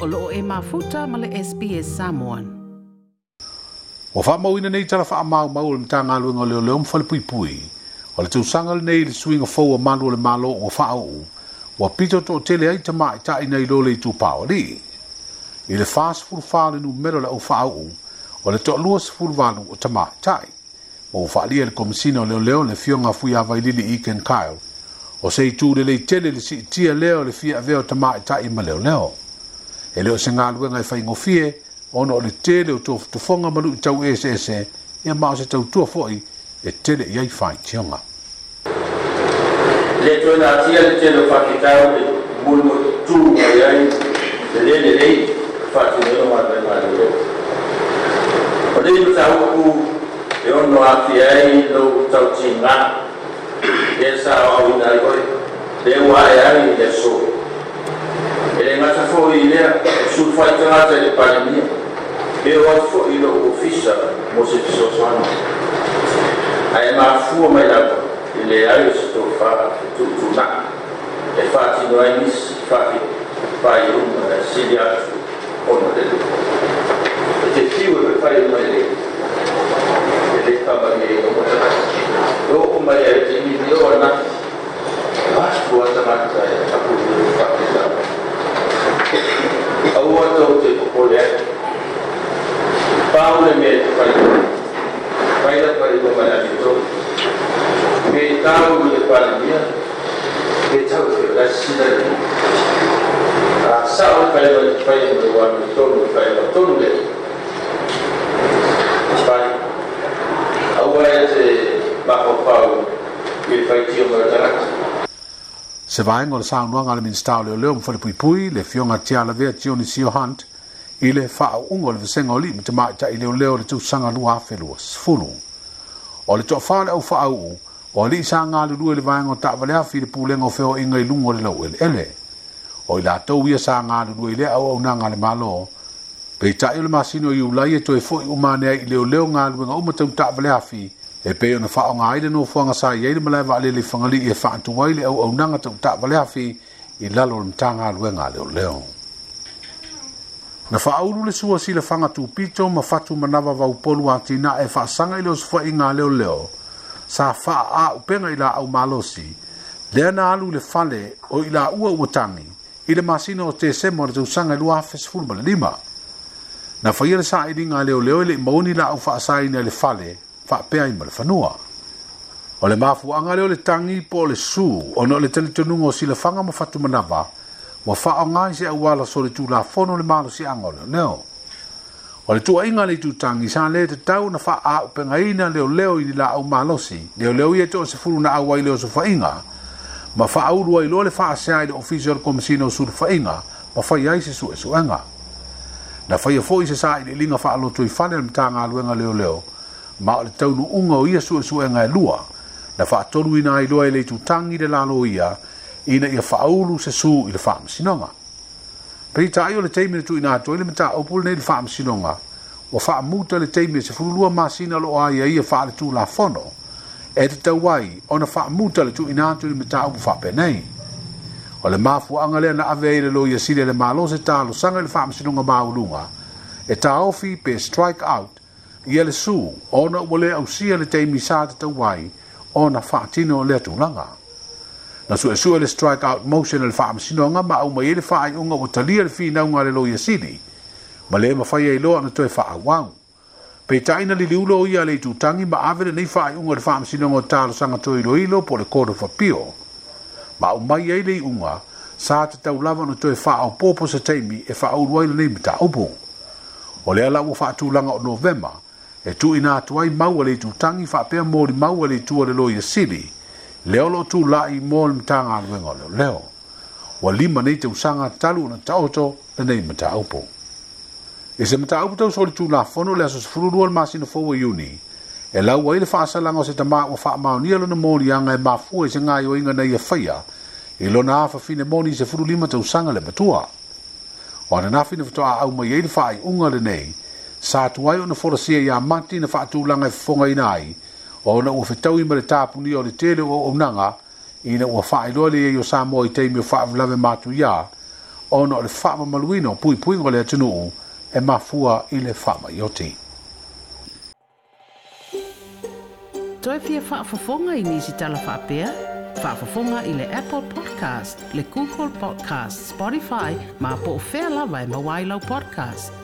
olo e mafuta male SPS Samoan. Wa mau ina nei tala fa mau mau le lu ngole le om mwhale pui pui. O le sanga le nei le suinga fau a manu le malo o fa au. Wa pito to tele ai ta mai ta lo le tūpāo li. I le fast food fa le mero le o fa au. O le tō lua sifuru vanu o ta mai fa li wha lia le komisina o leo leo le fionga fui a i Ken kai. O sei tu le le tele le si tia le le fia aveo ta mai tai ma leo leo. leo. e leo se galuega e faigofie ona o le tele o tofotofoga ma luu tau eseese ia ma o se tautua foʻi e tele i ai faatioga le tuenatia le tele faakekau le mulumotū ai ai le lelelei faatuneoga mai maleleo o le ilusauku e ono afi ai lou tautiga e sa oauina ai oe le ua e ai i le soi sul faitangata i le palemia e o atu foʻi lo ofisa mo se fesoasoana ae mafua mai lava i leai o se tou tuutunaʻi e faatino ai nisi faaiuna e sili atu ona lelu e te fiu e pefai mai lei e lē kamalia i loo mai ai te mili имеет фальгу. Пойдет говорит на молитву. Бейтау не пальме, бейтау не рассидали. agora pau, se o le saunoaga a le minista o le oleomo falepui pui le fioga tiā lavea tioni sio hunt i le faauʻuga o le fesega o lii ma tamaʻitaʻi leoleo le tausaga lua afelua sefulu o le toʻafā o le ʻaufaauʻu o alii sa galulue le vaega o taʻavaleafi i le pulega o feoaʻiga i luga o le laueleele o i latou ia sa galulue i le auaunaga a le malo pei taʻi o le masino o iulai e toe foʻi uma neai i leoleo galuega uma tau taʻavaleafi e pei ona faaaoga ai le nofoaga sa i ai le malae vaalele i fagalii e faatū ai le auaunaga tau taʻavaleafi i lalo o le matagaluega a leoleo na faaulu le sua si le fanga tupito ma fatu manawa wa upolu atina e faasanga ilo sifua inga leo leo sa faa a upenga ila au malosi lea na alu le fale o ila ua uatangi ile masina o tese mo le tausanga ilu afes fulma lima na faia le saa ili inga leo leo ili imauni la au faasai ina le fale faa pea ima le fanua o le mafu anga leo le tangi po le su ono le teletonungo si le fanga ma fatu manawa wa fa nga se wala so le tu la fono le malo si angol no o le tu inga le tu tangi sa le te tau na fa a pe nga ina le leo i la o malo si le leo ye to se fulu na awa i le o se fa inga ma fa au ruai lo le fa se ai le official commissioner o sur fa inga ma fa yai se su e su anga na fa ye fo i se sa i le linga fa alo tu i fa le mta nga luenga leo leo ma o le tau nu unga o ia su e su anga e lua na fa atonu ina ai loa i le tu tangi le lalo ia le ina ia faaulu se su i le faamasinoga pei taʻi o le taimi le tuuina atu ai le mataopu lenei le faamasinoga ua faamuta le taimi e se fululua masina loo aia ia faaletulafono e tatau ai ona faamuta le tuuina atu i le mataupu faapenei o le mafuaaga lea na ave ai le lo ia sili e le malo se talosaga i le faamasinoga mauluga e taofi pe strike out ia le su ona ua lē ausia le taimi sa tatau ai ona faatino o le atulaga na su su le strike out motion le fam sino nga ma o mai le fa ai nga o talia fi na nga le loia sini ma le ma fai ai lo na toi fa pe taina li liulo ia le tangi ma ave le nei fa ai nga le fam sino nga tar sanga toi lo ilo po le kodo fa ma o mai ai le unga sa te tau lava na toi fa o popo se taimi e fa o ruai le nei mita opo o le ala fa tu langa o november e tu ina tuai mau le tangi fa pe mo le mau le tu le loia sini leo lo tu la i mo le mtanga alwe ngolo leo wa lima nei te usanga talu na taoto le nei mta upo e se mta upo tau soli tu la fono le asos furu ruol masino fowa yuni e lau wa ili faa salanga o se tamaa wa faa mao nia lona mori anga e mafua e se ngai o inga nei e faya e lona afa fine moni se furu lima te usanga le matua o anana fine fatoa au ma yeil faa i unga le nei sa tuwayo na forasia ya mati na faa tu langa e fonga inai e o na ua fetau i tapu ni o le tele o onanga i na ua whae loa le e o sāmo i teimi o whae vlawe mātu ia o na o le whae ma maluino pui pui ngole atinu e mafua i le whae ma iote. Toi pia whae fafonga i nisi tala whapea? Whae fafonga i le Apple Podcast, le Google Podcast, Spotify, ma po o whea lawa e mawailau podcast.